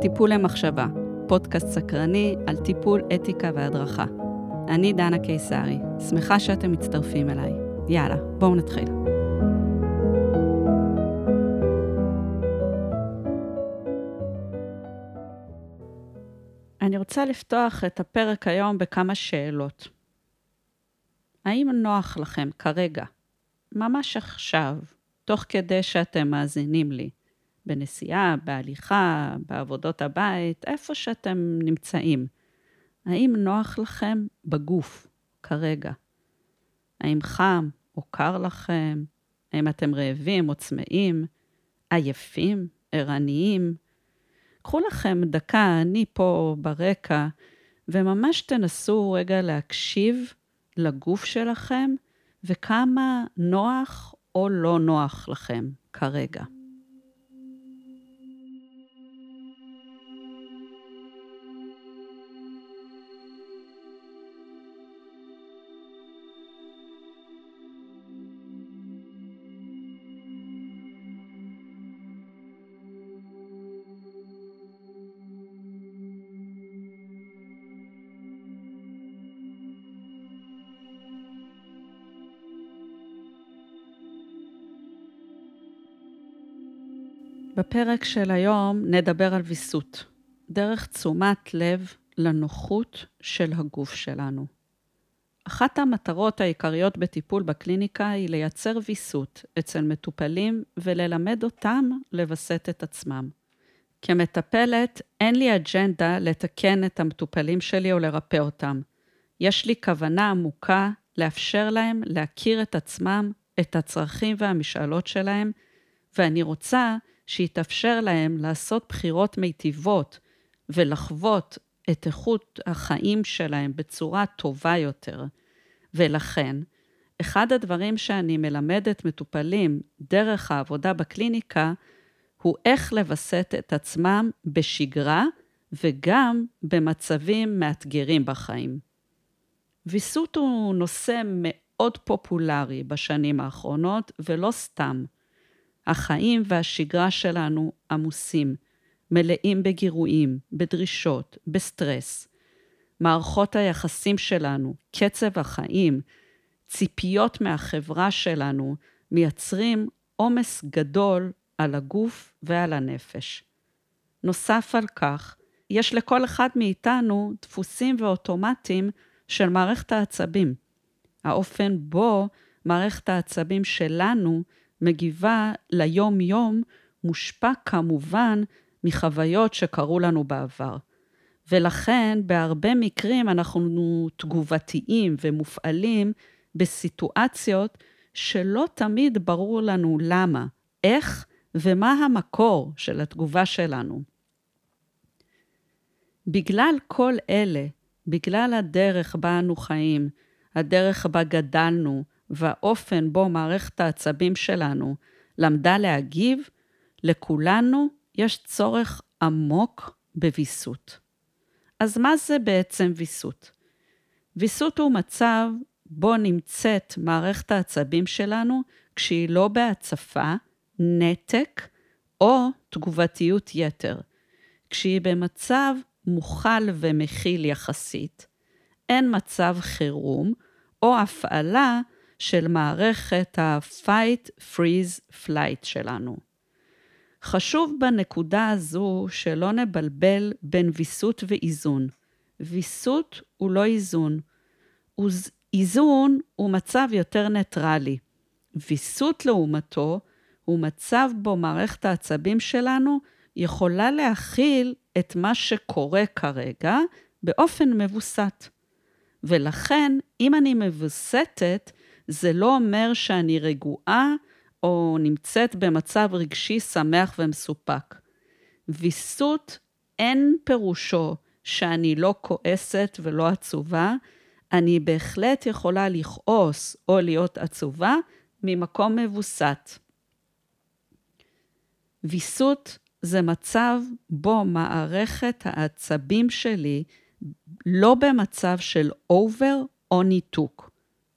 טיפול למחשבה, פודקאסט סקרני על טיפול, אתיקה והדרכה. אני דנה קיסרי, שמחה שאתם מצטרפים אליי. יאללה, בואו נתחיל. אני רוצה לפתוח את הפרק היום בכמה שאלות. האם נוח לכם כרגע, ממש עכשיו, תוך כדי שאתם מאזינים לי, בנסיעה, בהליכה, בעבודות הבית, איפה שאתם נמצאים, האם נוח לכם בגוף כרגע? האם חם או קר לכם? האם אתם רעבים או צמאים? עייפים? ערניים? קחו לכם דקה, אני פה ברקע, וממש תנסו רגע להקשיב לגוף שלכם וכמה נוח או לא נוח לכם כרגע. בפרק של היום נדבר על ויסות, דרך תשומת לב לנוחות של הגוף שלנו. אחת המטרות העיקריות בטיפול בקליניקה היא לייצר ויסות אצל מטופלים וללמד אותם לווסת את עצמם. כמטפלת, אין לי אג'נדה לתקן את המטופלים שלי או לרפא אותם. יש לי כוונה עמוקה לאפשר להם להכיר את עצמם, את הצרכים והמשאלות שלהם, ואני רוצה שיתאפשר להם לעשות בחירות מיטיבות ולחוות את איכות החיים שלהם בצורה טובה יותר. ולכן, אחד הדברים שאני מלמדת מטופלים דרך העבודה בקליניקה, הוא איך לווסת את עצמם בשגרה וגם במצבים מאתגרים בחיים. ויסות הוא נושא מאוד פופולרי בשנים האחרונות, ולא סתם. החיים והשגרה שלנו עמוסים, מלאים בגירויים, בדרישות, בסטרס. מערכות היחסים שלנו, קצב החיים, ציפיות מהחברה שלנו, מייצרים עומס גדול על הגוף ועל הנפש. נוסף על כך, יש לכל אחד מאיתנו דפוסים ואוטומטים של מערכת העצבים. האופן בו מערכת העצבים שלנו מגיבה ליום-יום מושפע כמובן מחוויות שקרו לנו בעבר. ולכן בהרבה מקרים אנחנו תגובתיים ומופעלים בסיטואציות שלא תמיד ברור לנו למה, איך ומה המקור של התגובה שלנו. בגלל כל אלה, בגלל הדרך בה אנו חיים, הדרך בה גדלנו, והאופן בו מערכת העצבים שלנו למדה להגיב, לכולנו יש צורך עמוק בוויסות. אז מה זה בעצם ויסות? ויסות הוא מצב בו נמצאת מערכת העצבים שלנו כשהיא לא בהצפה, נתק או תגובתיות יתר. כשהיא במצב מוכל ומכיל יחסית, אין מצב חירום או הפעלה של מערכת ה-fight, freeze, flight שלנו. חשוב בנקודה הזו שלא נבלבל בין ויסות ואיזון. ויסות הוא לא איזון. איזון הוא מצב יותר ניטרלי. ויסות לעומתו הוא מצב בו מערכת העצבים שלנו יכולה להכיל את מה שקורה כרגע באופן מבוסת. ולכן, אם אני מבוסתת, זה לא אומר שאני רגועה או נמצאת במצב רגשי שמח ומסופק. ויסות אין פירושו שאני לא כועסת ולא עצובה, אני בהחלט יכולה לכעוס או להיות עצובה ממקום מבוסת. ויסות זה מצב בו מערכת העצבים שלי לא במצב של אובר או ניתוק.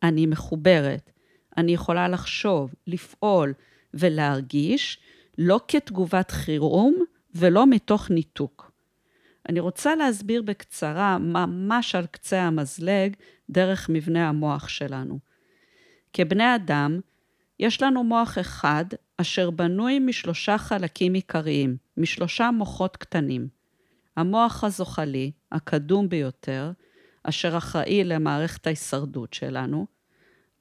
אני מחוברת. אני יכולה לחשוב, לפעול ולהרגיש, לא כתגובת חירום ולא מתוך ניתוק. אני רוצה להסביר בקצרה, ממש על קצה המזלג, דרך מבנה המוח שלנו. כבני אדם, יש לנו מוח אחד אשר בנוי משלושה חלקים עיקריים, משלושה מוחות קטנים. המוח הזוחלי, הקדום ביותר, אשר אחראי למערכת ההישרדות שלנו,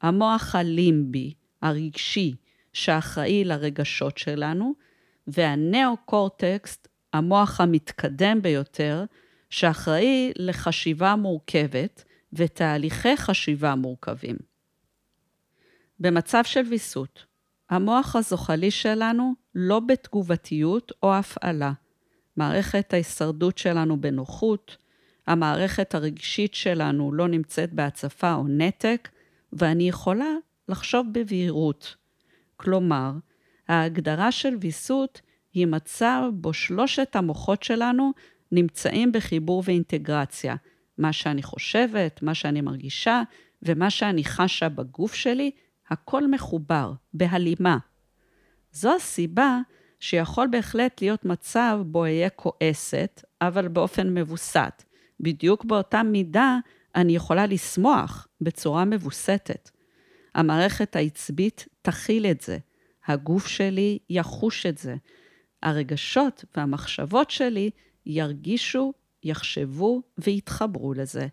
המוח הלימבי, הרגשי, שאחראי לרגשות שלנו, והנאו-קורטקסט, המוח המתקדם ביותר, שאחראי לחשיבה מורכבת ותהליכי חשיבה מורכבים. במצב של ויסות, המוח הזוחלי שלנו לא בתגובתיות או הפעלה. מערכת ההישרדות שלנו בנוחות, המערכת הרגשית שלנו לא נמצאת בהצפה או נתק, ואני יכולה לחשוב בבהירות. כלומר, ההגדרה של ויסות היא מצב בו שלושת המוחות שלנו נמצאים בחיבור ואינטגרציה. מה שאני חושבת, מה שאני מרגישה ומה שאני חשה בגוף שלי, הכל מחובר, בהלימה. זו הסיבה שיכול בהחלט להיות מצב בו אהיה כועסת, אבל באופן מבוסת. בדיוק באותה מידה אני יכולה לשמוח בצורה מבוסתת. המערכת העצבית תכיל את זה, הגוף שלי יחוש את זה. הרגשות והמחשבות שלי ירגישו, יחשבו ויתחברו לזה.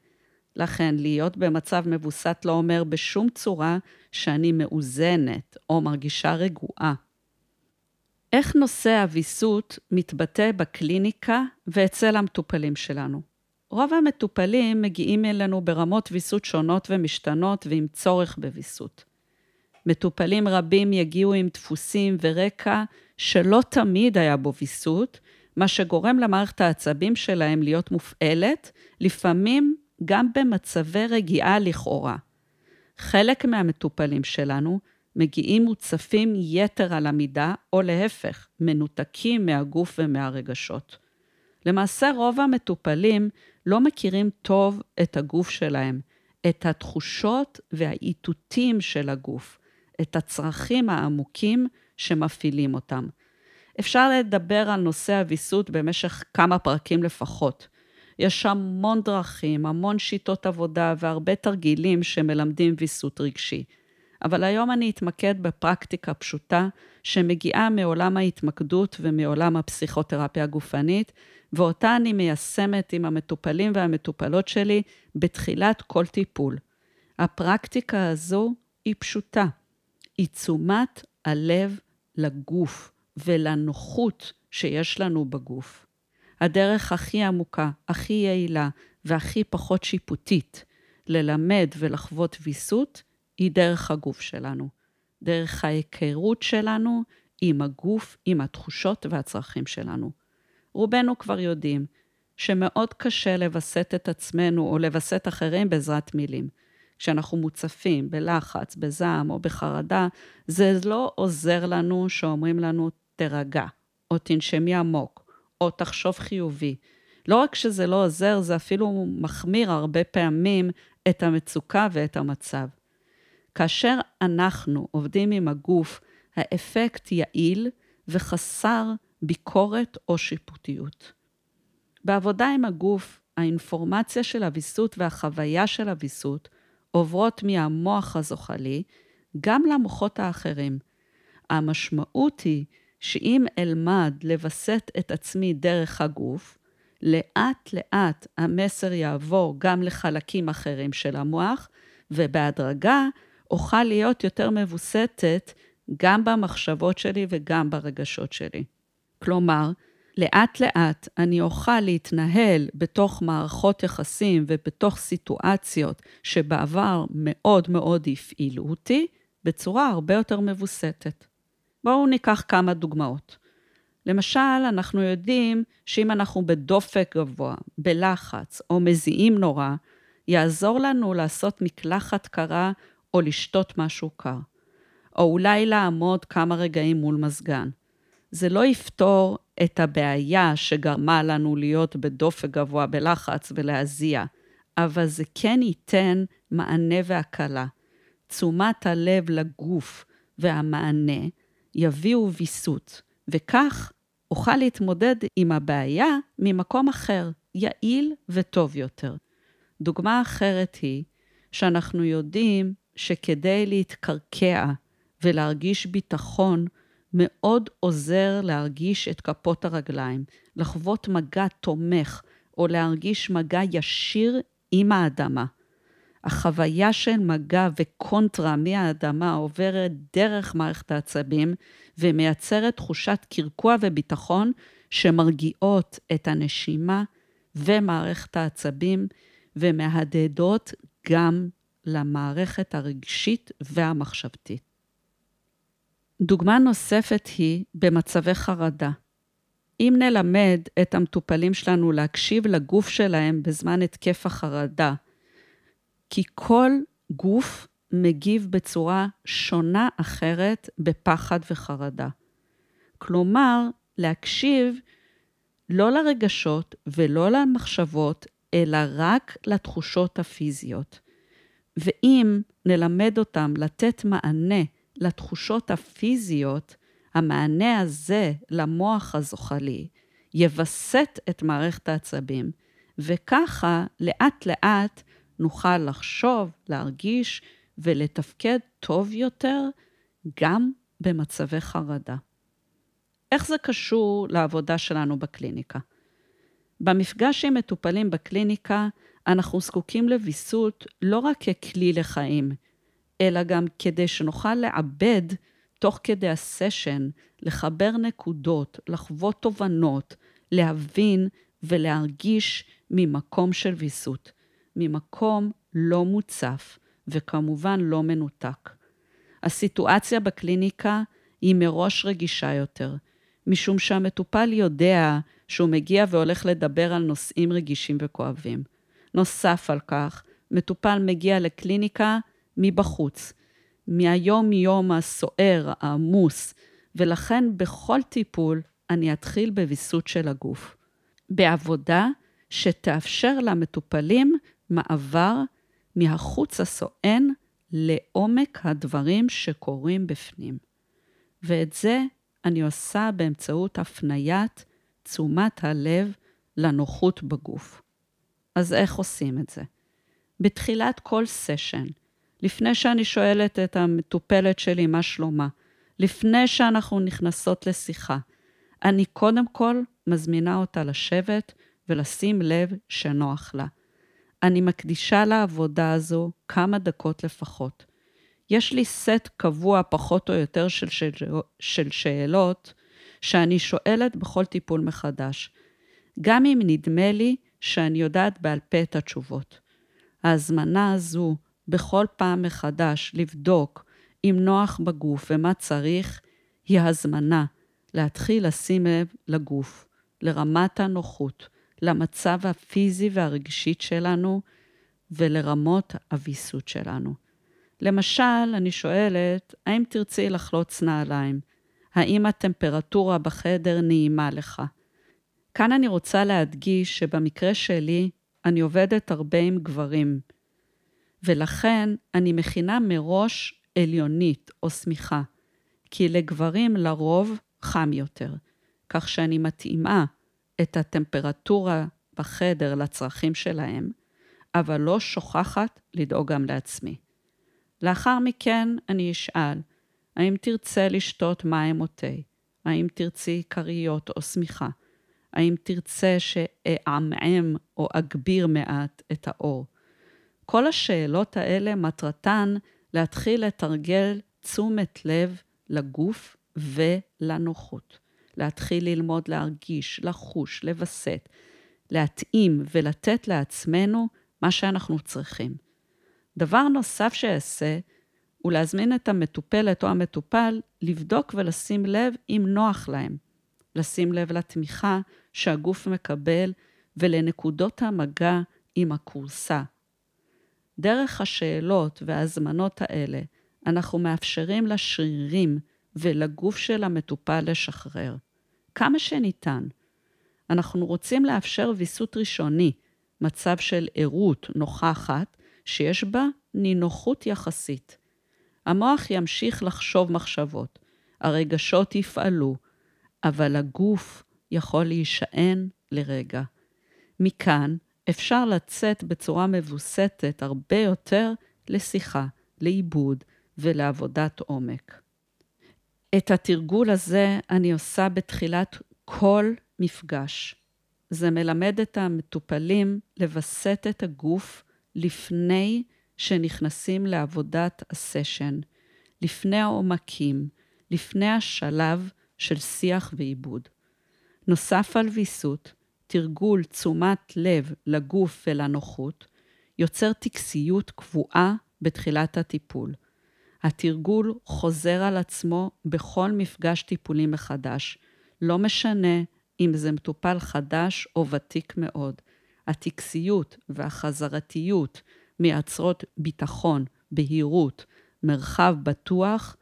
לכן, להיות במצב מבוסת לא אומר בשום צורה שאני מאוזנת או מרגישה רגועה. איך נושא הוויסות מתבטא בקליניקה ואצל המטופלים שלנו? רוב המטופלים מגיעים אלינו ברמות ויסות שונות ומשתנות ועם צורך בוויסות. מטופלים רבים יגיעו עם דפוסים ורקע שלא תמיד היה בו ויסות, מה שגורם למערכת העצבים שלהם להיות מופעלת, לפעמים גם במצבי רגיעה לכאורה. חלק מהמטופלים שלנו מגיעים מוצפים יתר על המידה, או להפך, מנותקים מהגוף ומהרגשות. למעשה רוב המטופלים לא מכירים טוב את הגוף שלהם, את התחושות והאיתותים של הגוף, את הצרכים העמוקים שמפעילים אותם. אפשר לדבר על נושא הוויסות במשך כמה פרקים לפחות. יש המון דרכים, המון שיטות עבודה והרבה תרגילים שמלמדים ויסות רגשי. אבל היום אני אתמקד בפרקטיקה פשוטה שמגיעה מעולם ההתמקדות ומעולם הפסיכותרפיה הגופנית, ואותה אני מיישמת עם המטופלים והמטופלות שלי בתחילת כל טיפול. הפרקטיקה הזו היא פשוטה. היא תשומת הלב לגוף ולנוחות שיש לנו בגוף. הדרך הכי עמוקה, הכי יעילה והכי פחות שיפוטית ללמד ולחוות ויסות היא דרך הגוף שלנו. דרך ההיכרות שלנו עם הגוף, עם התחושות והצרכים שלנו. רובנו כבר יודעים שמאוד קשה לווסת את עצמנו או לווסת אחרים בעזרת מילים. כשאנחנו מוצפים בלחץ, בזעם או בחרדה, זה לא עוזר לנו שאומרים לנו, תירגע, או תנשמי עמוק, או תחשוב חיובי. לא רק שזה לא עוזר, זה אפילו מחמיר הרבה פעמים את המצוקה ואת המצב. כאשר אנחנו עובדים עם הגוף, האפקט יעיל וחסר ביקורת או שיפוטיות. בעבודה עם הגוף, האינפורמציה של הוויסות והחוויה של הוויסות עוברות מהמוח הזוחלי גם למוחות האחרים. המשמעות היא שאם אלמד לווסת את עצמי דרך הגוף, לאט לאט המסר יעבור גם לחלקים אחרים של המוח, ובהדרגה אוכל להיות יותר מבוסתת גם במחשבות שלי וגם ברגשות שלי. כלומר, לאט לאט אני אוכל להתנהל בתוך מערכות יחסים ובתוך סיטואציות שבעבר מאוד מאוד הפעילו אותי, בצורה הרבה יותר מבוסתת. בואו ניקח כמה דוגמאות. למשל, אנחנו יודעים שאם אנחנו בדופק גבוה, בלחץ או מזיעים נורא, יעזור לנו לעשות מקלחת קרה או לשתות משהו קר. או אולי לעמוד כמה רגעים מול מזגן. זה לא יפתור את הבעיה שגרמה לנו להיות בדופק גבוה בלחץ ולהזיע, אבל זה כן ייתן מענה והקלה. תשומת הלב לגוף והמענה יביאו ויסות, וכך אוכל להתמודד עם הבעיה ממקום אחר, יעיל וטוב יותר. דוגמה אחרת היא שאנחנו יודעים שכדי להתקרקע ולהרגיש ביטחון, מאוד עוזר להרגיש את כפות הרגליים, לחוות מגע תומך, או להרגיש מגע ישיר עם האדמה. החוויה של מגע וקונטרה מהאדמה עוברת דרך מערכת העצבים ומייצרת תחושת קרקוע וביטחון שמרגיעות את הנשימה ומערכת העצבים ומהדהדות גם למערכת הרגשית והמחשבתית. דוגמה נוספת היא במצבי חרדה. אם נלמד את המטופלים שלנו להקשיב לגוף שלהם בזמן התקף החרדה, כי כל גוף מגיב בצורה שונה אחרת בפחד וחרדה. כלומר, להקשיב לא לרגשות ולא למחשבות, אלא רק לתחושות הפיזיות. ואם נלמד אותם לתת מענה לתחושות הפיזיות, המענה הזה למוח הזוחלי יווסת את מערכת העצבים, וככה לאט-לאט נוכל לחשוב, להרגיש ולתפקד טוב יותר גם במצבי חרדה. איך זה קשור לעבודה שלנו בקליניקה? במפגש עם מטופלים בקליניקה, אנחנו זקוקים לוויסות לא רק ככלי לחיים, אלא גם כדי שנוכל לעבד תוך כדי הסשן, לחבר נקודות, לחוות תובנות, להבין ולהרגיש ממקום של ויסות, ממקום לא מוצף וכמובן לא מנותק. הסיטואציה בקליניקה היא מראש רגישה יותר, משום שהמטופל יודע שהוא מגיע והולך לדבר על נושאים רגישים וכואבים. נוסף על כך, מטופל מגיע לקליניקה מבחוץ, מהיום-יום הסוער, העמוס, ולכן בכל טיפול אני אתחיל בוויסות של הגוף. בעבודה שתאפשר למטופלים מעבר מהחוץ הסואן לעומק הדברים שקורים בפנים. ואת זה אני עושה באמצעות הפניית תשומת הלב לנוחות בגוף. אז איך עושים את זה? בתחילת כל סשן, לפני שאני שואלת את המטופלת שלי מה שלומה, לפני שאנחנו נכנסות לשיחה, אני קודם כל מזמינה אותה לשבת ולשים לב שנוח לה. אני מקדישה לעבודה הזו כמה דקות לפחות. יש לי סט קבוע פחות או יותר של, של, של שאלות שאני שואלת בכל טיפול מחדש, גם אם נדמה לי שאני יודעת בעל פה את התשובות. ההזמנה הזו בכל פעם מחדש לבדוק אם נוח בגוף ומה צריך, היא הזמנה להתחיל לשים לב לגוף, לרמת הנוחות, למצב הפיזי והרגשית שלנו ולרמות הוויסות שלנו. למשל, אני שואלת, האם תרצי לחלוץ נעליים? האם הטמפרטורה בחדר נעימה לך? כאן אני רוצה להדגיש שבמקרה שלי, אני עובדת הרבה עם גברים, ולכן אני מכינה מראש עליונית או שמיכה, כי לגברים לרוב חם יותר, כך שאני מתאימה את הטמפרטורה בחדר לצרכים שלהם, אבל לא שוכחת לדאוג גם לעצמי. לאחר מכן אני אשאל, האם תרצה לשתות מים או תה? האם תרצי כריות או שמיכה? האם תרצה שאעמעם או אגביר מעט את האור? כל השאלות האלה מטרתן להתחיל לתרגל תשומת לב לגוף ולנוחות. להתחיל ללמוד להרגיש, לחוש, לווסת, להתאים ולתת לעצמנו מה שאנחנו צריכים. דבר נוסף שאעשה, הוא להזמין את המטופלת או המטופל לבדוק ולשים לב אם נוח להם. לשים לב לתמיכה שהגוף מקבל ולנקודות המגע עם הכורסה. דרך השאלות וההזמנות האלה, אנחנו מאפשרים לשרירים ולגוף של המטופל לשחרר. כמה שניתן. אנחנו רוצים לאפשר ויסות ראשוני, מצב של ערות נוכחת, שיש בה נינוחות יחסית. המוח ימשיך לחשוב מחשבות, הרגשות יפעלו, אבל הגוף יכול להישען לרגע. מכאן אפשר לצאת בצורה מבוסתת הרבה יותר לשיחה, לעיבוד ולעבודת עומק. את התרגול הזה אני עושה בתחילת כל מפגש. זה מלמד את המטופלים לווסת את הגוף לפני שנכנסים לעבודת הסשן, לפני העומקים, לפני השלב של שיח ועיבוד. נוסף על ויסות, תרגול תשומת לב לגוף ולנוחות, יוצר טקסיות קבועה בתחילת הטיפול. התרגול חוזר על עצמו בכל מפגש טיפולי מחדש, לא משנה אם זה מטופל חדש או ותיק מאוד. הטקסיות והחזרתיות מייצרות ביטחון, בהירות, מרחב בטוח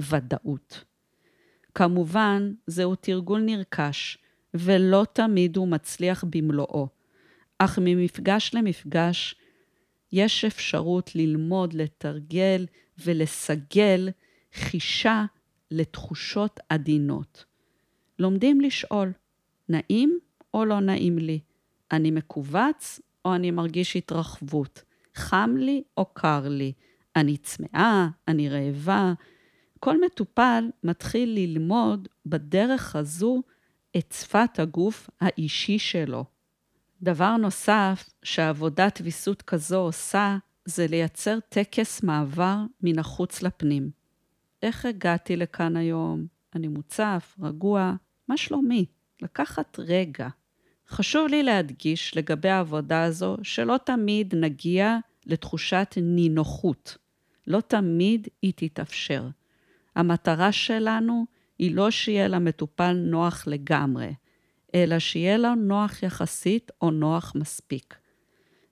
וודאות. כמובן, זהו תרגול נרכש, ולא תמיד הוא מצליח במלואו, אך ממפגש למפגש יש אפשרות ללמוד, לתרגל ולסגל חישה לתחושות עדינות. לומדים לשאול, נעים או לא נעים לי? אני מכווץ או אני מרגיש התרחבות? חם לי או קר לי? אני צמאה? אני רעבה? כל מטופל מתחיל ללמוד בדרך הזו את שפת הגוף האישי שלו. דבר נוסף שעבודת ויסות כזו עושה, זה לייצר טקס מעבר מן החוץ לפנים. איך הגעתי לכאן היום? אני מוצף, רגוע, מה שלומי? לקחת רגע. חשוב לי להדגיש לגבי העבודה הזו, שלא תמיד נגיע לתחושת נינוחות. לא תמיד היא תתאפשר. המטרה שלנו היא לא שיהיה למטופל נוח לגמרי, אלא שיהיה לו נוח יחסית או נוח מספיק.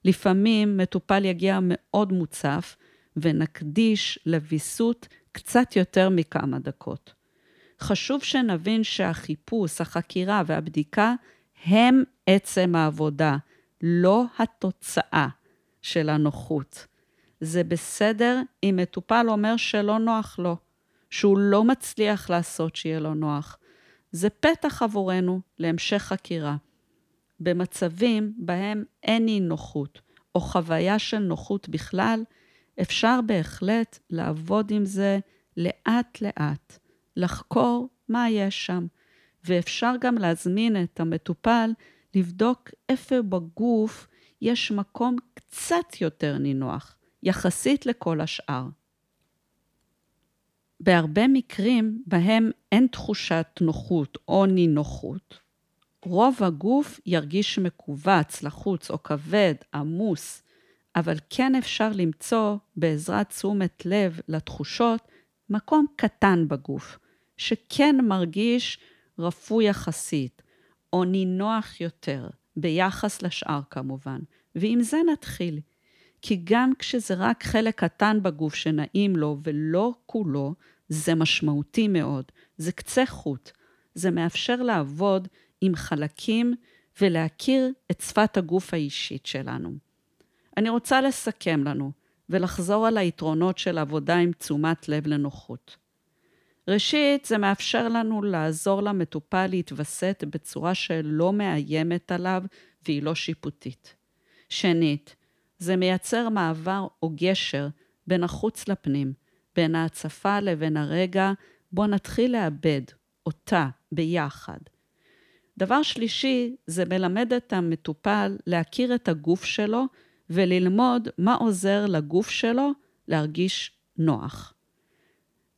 לפעמים מטופל יגיע מאוד מוצף, ונקדיש לוויסות קצת יותר מכמה דקות. חשוב שנבין שהחיפוש, החקירה והבדיקה הם עצם העבודה, לא התוצאה של הנוחות. זה בסדר אם מטופל אומר שלא נוח לו, שהוא לא מצליח לעשות שיהיה לו נוח. זה פתח עבורנו להמשך חקירה. במצבים בהם אין אי נוחות או חוויה של נוחות בכלל, אפשר בהחלט לעבוד עם זה לאט-לאט, לחקור מה יש שם, ואפשר גם להזמין את המטופל לבדוק איפה בגוף יש מקום קצת יותר נינוח, יחסית לכל השאר. בהרבה מקרים בהם אין תחושת נוחות או נינוחות, רוב הגוף ירגיש מכווץ, לחוץ או כבד, עמוס, אבל כן אפשר למצוא בעזרת תשומת לב לתחושות מקום קטן בגוף, שכן מרגיש רפוי יחסית, או נינוח יותר, ביחס לשאר כמובן, ועם זה נתחיל. כי גם כשזה רק חלק קטן בגוף שנעים לו ולא כולו, זה משמעותי מאוד, זה קצה חוט. זה מאפשר לעבוד עם חלקים ולהכיר את שפת הגוף האישית שלנו. אני רוצה לסכם לנו ולחזור על היתרונות של עבודה עם תשומת לב לנוחות. ראשית, זה מאפשר לנו לעזור למטופל להתווסת בצורה שלא מאיימת עליו והיא לא שיפוטית. שנית, זה מייצר מעבר או גשר בין החוץ לפנים, בין ההצפה לבין הרגע בו נתחיל לאבד אותה ביחד. דבר שלישי, זה מלמד את המטופל להכיר את הגוף שלו וללמוד מה עוזר לגוף שלו להרגיש נוח.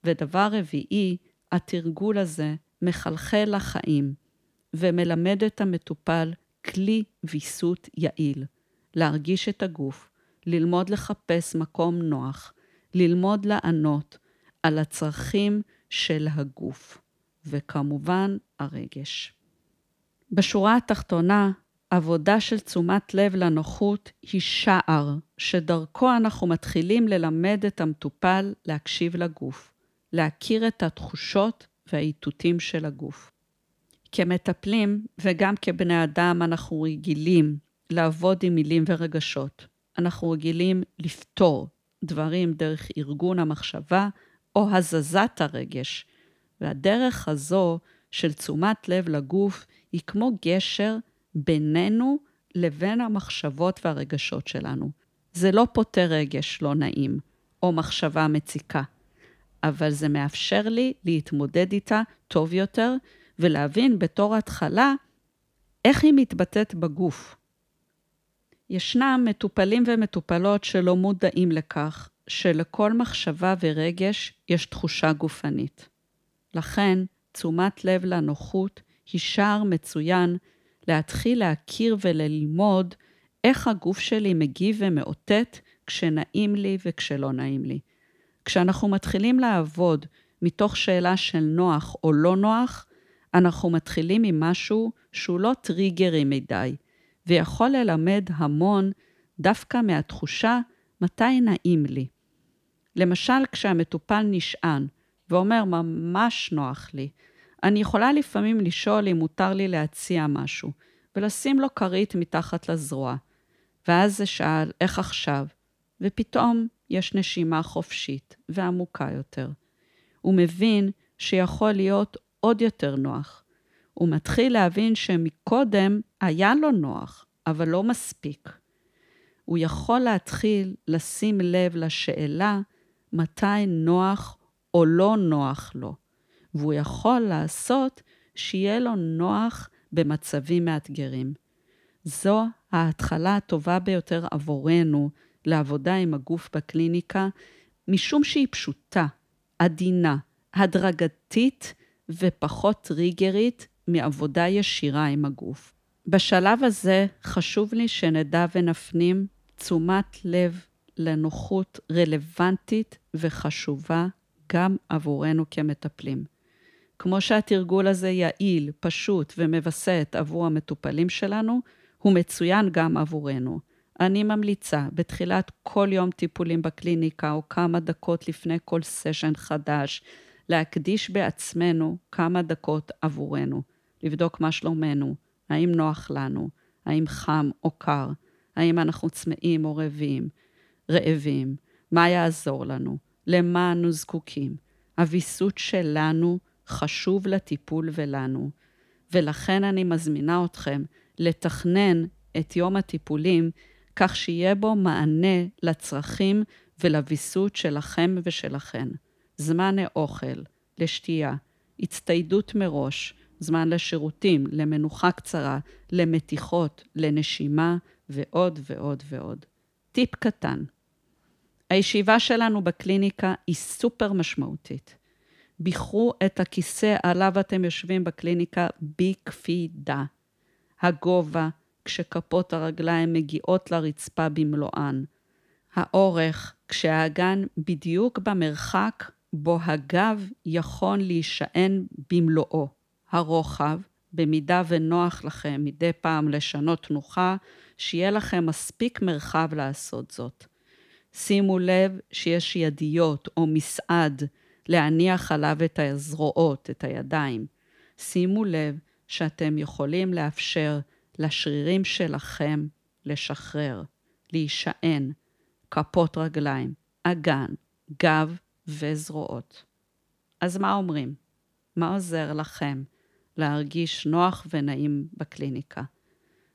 ודבר רביעי, התרגול הזה מחלחל לחיים ומלמד את המטופל כלי ויסות יעיל, להרגיש את הגוף, ללמוד לחפש מקום נוח, ללמוד לענות על הצרכים של הגוף, וכמובן הרגש. בשורה התחתונה, עבודה של תשומת לב לנוחות היא שער שדרכו אנחנו מתחילים ללמד את המטופל להקשיב לגוף, להכיר את התחושות והאיתותים של הגוף. כמטפלים וגם כבני אדם אנחנו רגילים לעבוד עם מילים ורגשות. אנחנו רגילים לפתור דברים דרך ארגון המחשבה או הזזת הרגש, והדרך הזו של תשומת לב לגוף היא כמו גשר בינינו לבין המחשבות והרגשות שלנו. זה לא פותר רגש לא נעים או מחשבה מציקה, אבל זה מאפשר לי להתמודד איתה טוב יותר ולהבין בתור התחלה איך היא מתבטאת בגוף. ישנם מטופלים ומטופלות שלא מודעים לכך שלכל מחשבה ורגש יש תחושה גופנית. לכן, תשומת לב לנוחות היא שער מצוין להתחיל להכיר וללמוד איך הגוף שלי מגיב ומאותת כשנעים לי וכשלא נעים לי. כשאנחנו מתחילים לעבוד מתוך שאלה של נוח או לא נוח, אנחנו מתחילים עם משהו שהוא לא טריגרי מדי, ויכול ללמד המון דווקא מהתחושה מתי נעים לי. למשל, כשהמטופל נשען ואומר, ממש נוח לי, אני יכולה לפעמים לשאול אם מותר לי להציע משהו, ולשים לו כרית מתחת לזרוע. ואז זה שאל, איך עכשיו? ופתאום יש נשימה חופשית ועמוקה יותר. הוא מבין שיכול להיות עוד יותר נוח. הוא מתחיל להבין שמקודם היה לו נוח, אבל לא מספיק. הוא יכול להתחיל לשים לב לשאלה מתי נוח או לא נוח לו, והוא יכול לעשות שיהיה לו נוח במצבים מאתגרים. זו ההתחלה הטובה ביותר עבורנו לעבודה עם הגוף בקליניקה, משום שהיא פשוטה, עדינה, הדרגתית ופחות טריגרית מעבודה ישירה עם הגוף. בשלב הזה חשוב לי שנדע ונפנים תשומת לב לנוחות רלוונטית וחשובה גם עבורנו כמטפלים. כמו שהתרגול הזה יעיל, פשוט ומווסת עבור המטופלים שלנו, הוא מצוין גם עבורנו. אני ממליצה בתחילת כל יום טיפולים בקליניקה או כמה דקות לפני כל סשן חדש, להקדיש בעצמנו כמה דקות עבורנו, לבדוק מה שלומנו, האם נוח לנו, האם חם או קר, האם אנחנו צמאים או רעבים, רעבים, מה יעזור לנו, למה אנו זקוקים. הוויסות שלנו חשוב לטיפול ולנו, ולכן אני מזמינה אתכם לתכנן את יום הטיפולים כך שיהיה בו מענה לצרכים ולוויסות שלכם ושלכן. זמן לאוכל, לשתייה, הצטיידות מראש, זמן לשירותים, למנוחה קצרה, למתיחות, לנשימה ועוד ועוד ועוד. טיפ קטן, הישיבה שלנו בקליניקה היא סופר משמעותית. ביחרו את הכיסא עליו אתם יושבים בקליניקה בקפידה. הגובה, כשכפות הרגליים מגיעות לרצפה במלואן. האורך, כשהאגן בדיוק במרחק בו הגב יכול להישען במלואו. הרוחב, במידה ונוח לכם מדי פעם לשנות תנוחה, שיהיה לכם מספיק מרחב לעשות זאת. שימו לב שיש ידיות או מסעד להניח עליו את הזרועות, את הידיים. שימו לב שאתם יכולים לאפשר לשרירים שלכם לשחרר, להישען, כפות רגליים, אגן, גב וזרועות. אז מה אומרים? מה עוזר לכם להרגיש נוח ונעים בקליניקה?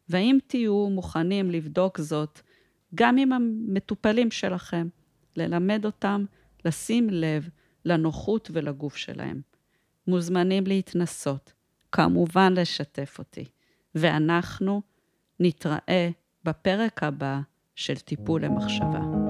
והאם תהיו מוכנים לבדוק זאת גם עם המטופלים שלכם, ללמד אותם לשים לב לנוחות ולגוף שלהם. מוזמנים להתנסות, כמובן לשתף אותי, ואנחנו נתראה בפרק הבא של טיפול למחשבה.